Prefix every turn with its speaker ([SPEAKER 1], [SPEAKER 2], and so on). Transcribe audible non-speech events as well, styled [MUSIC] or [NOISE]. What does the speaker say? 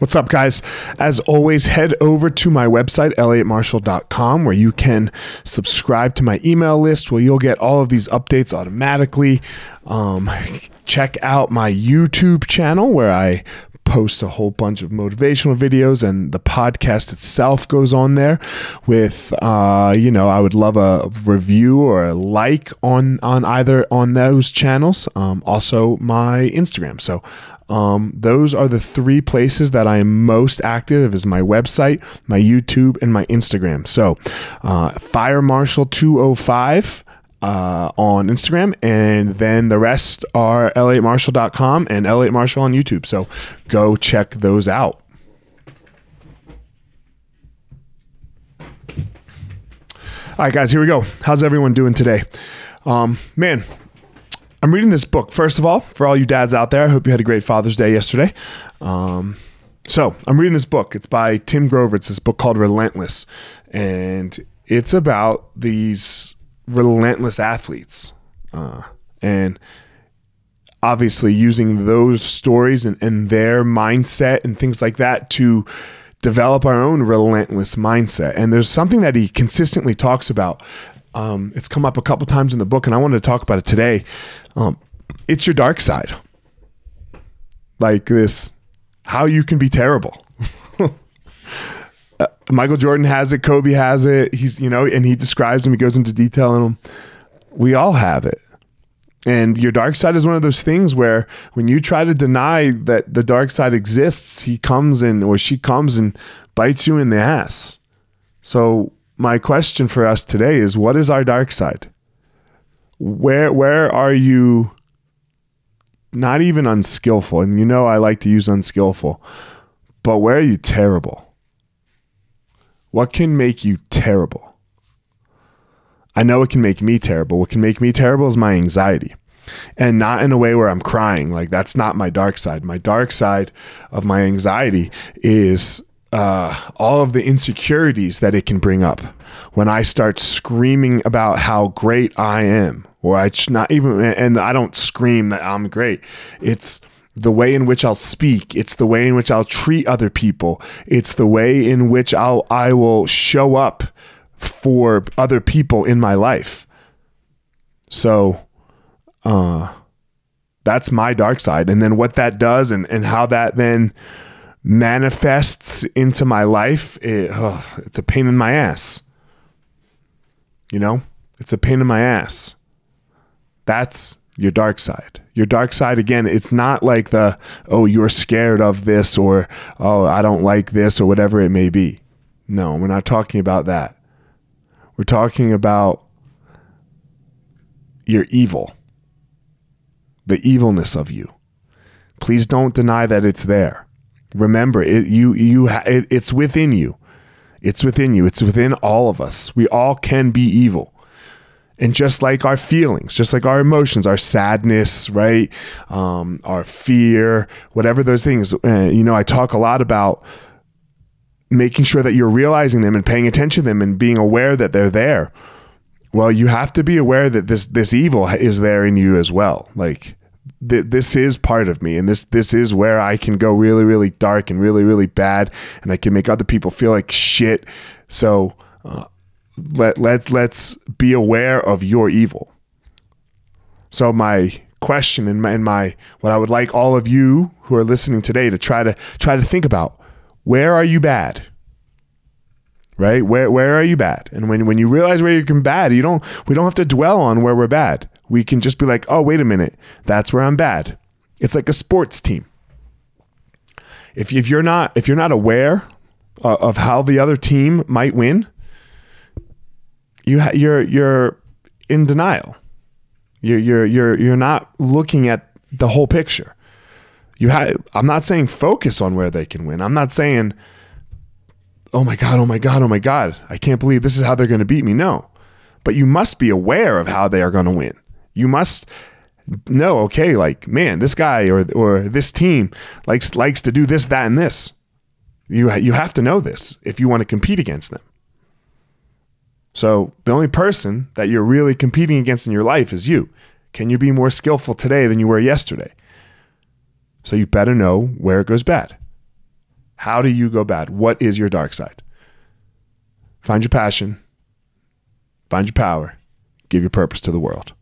[SPEAKER 1] What's up, guys? As always, head over to my website, elliottmarshall.com, where you can subscribe to my email list where you'll get all of these updates automatically. Um, check out my YouTube channel where I post a whole bunch of motivational videos and the podcast itself goes on there with uh, you know i would love a review or a like on on either on those channels um, also my instagram so um, those are the three places that I am most active is my website, my YouTube, and my Instagram. So, uh, Fire Marshall 205 uh, on Instagram, and then the rest are elliottmarshall.com and Elliott Marshall on YouTube. So go check those out. All right, guys, here we go. How's everyone doing today? Um, man, I'm reading this book. First of all, for all you dads out there, I hope you had a great Father's Day yesterday. Um, so I'm reading this book. It's by Tim Grover. It's this book called Relentless, and it's about these relentless athletes. Uh, and obviously using those stories and, and their mindset and things like that to develop our own relentless mindset. And there's something that he consistently talks about. Um, it's come up a couple times in the book, and I wanted to talk about it today. Um, it's your dark side. Like this, how you can be terrible. [LAUGHS] Uh, Michael Jordan has it, Kobe has it. He's, you know, and he describes them, he goes into detail on them. We all have it. And your dark side is one of those things where when you try to deny that the dark side exists, he comes in or she comes and bites you in the ass. So, my question for us today is what is our dark side? Where where are you not even unskillful? And you know I like to use unskillful. But where are you terrible? What can make you terrible? I know it can make me terrible. What can make me terrible is my anxiety. And not in a way where I'm crying. Like, that's not my dark side. My dark side of my anxiety is uh, all of the insecurities that it can bring up when I start screaming about how great I am, or I not even, and I don't scream that I'm great. It's the way in which I'll speak. It's the way in which I'll treat other people. It's the way in which I'll I will show up for other people in my life. So uh that's my dark side. And then what that does and, and how that then manifests into my life, it, it's a pain in my ass. You know? It's a pain in my ass. That's your dark side. Your dark side, again, it's not like the, oh, you're scared of this or, oh, I don't like this or whatever it may be. No, we're not talking about that. We're talking about your evil, the evilness of you. Please don't deny that it's there. Remember, it, you, you, it, it's within you. It's within you. It's within all of us. We all can be evil. And just like our feelings, just like our emotions, our sadness, right? Um, our fear, whatever those things, uh, you know, I talk a lot about making sure that you're realizing them and paying attention to them and being aware that they're there. Well, you have to be aware that this this evil is there in you as well. Like th- this is part of me, and this this is where I can go really really dark and really really bad, and I can make other people feel like shit. So. Uh, let let let's be aware of your evil. So my question and my, and my what I would like all of you who are listening today to try to try to think about where are you bad? Right? Where where are you bad? And when when you realize where you're bad, you don't we don't have to dwell on where we're bad. We can just be like, "Oh, wait a minute. That's where I'm bad." It's like a sports team. If if you're not if you're not aware uh, of how the other team might win, you ha- you're you're in denial. You're you're you're you're not looking at the whole picture. You have. I'm not saying focus on where they can win. I'm not saying, oh my god, oh my god, oh my god, I can't believe this is how they're going to beat me. No, but you must be aware of how they are going to win. You must know, okay, like man, this guy or or this team likes likes to do this, that, and this. You you have to know this if you want to compete against them. So the only person that you're really competing against in your life is you. Can you be more skillful today than you were yesterday? So you better know where it goes bad. How do you go bad? What is your dark side? Find your passion, find your power, give your purpose to the world.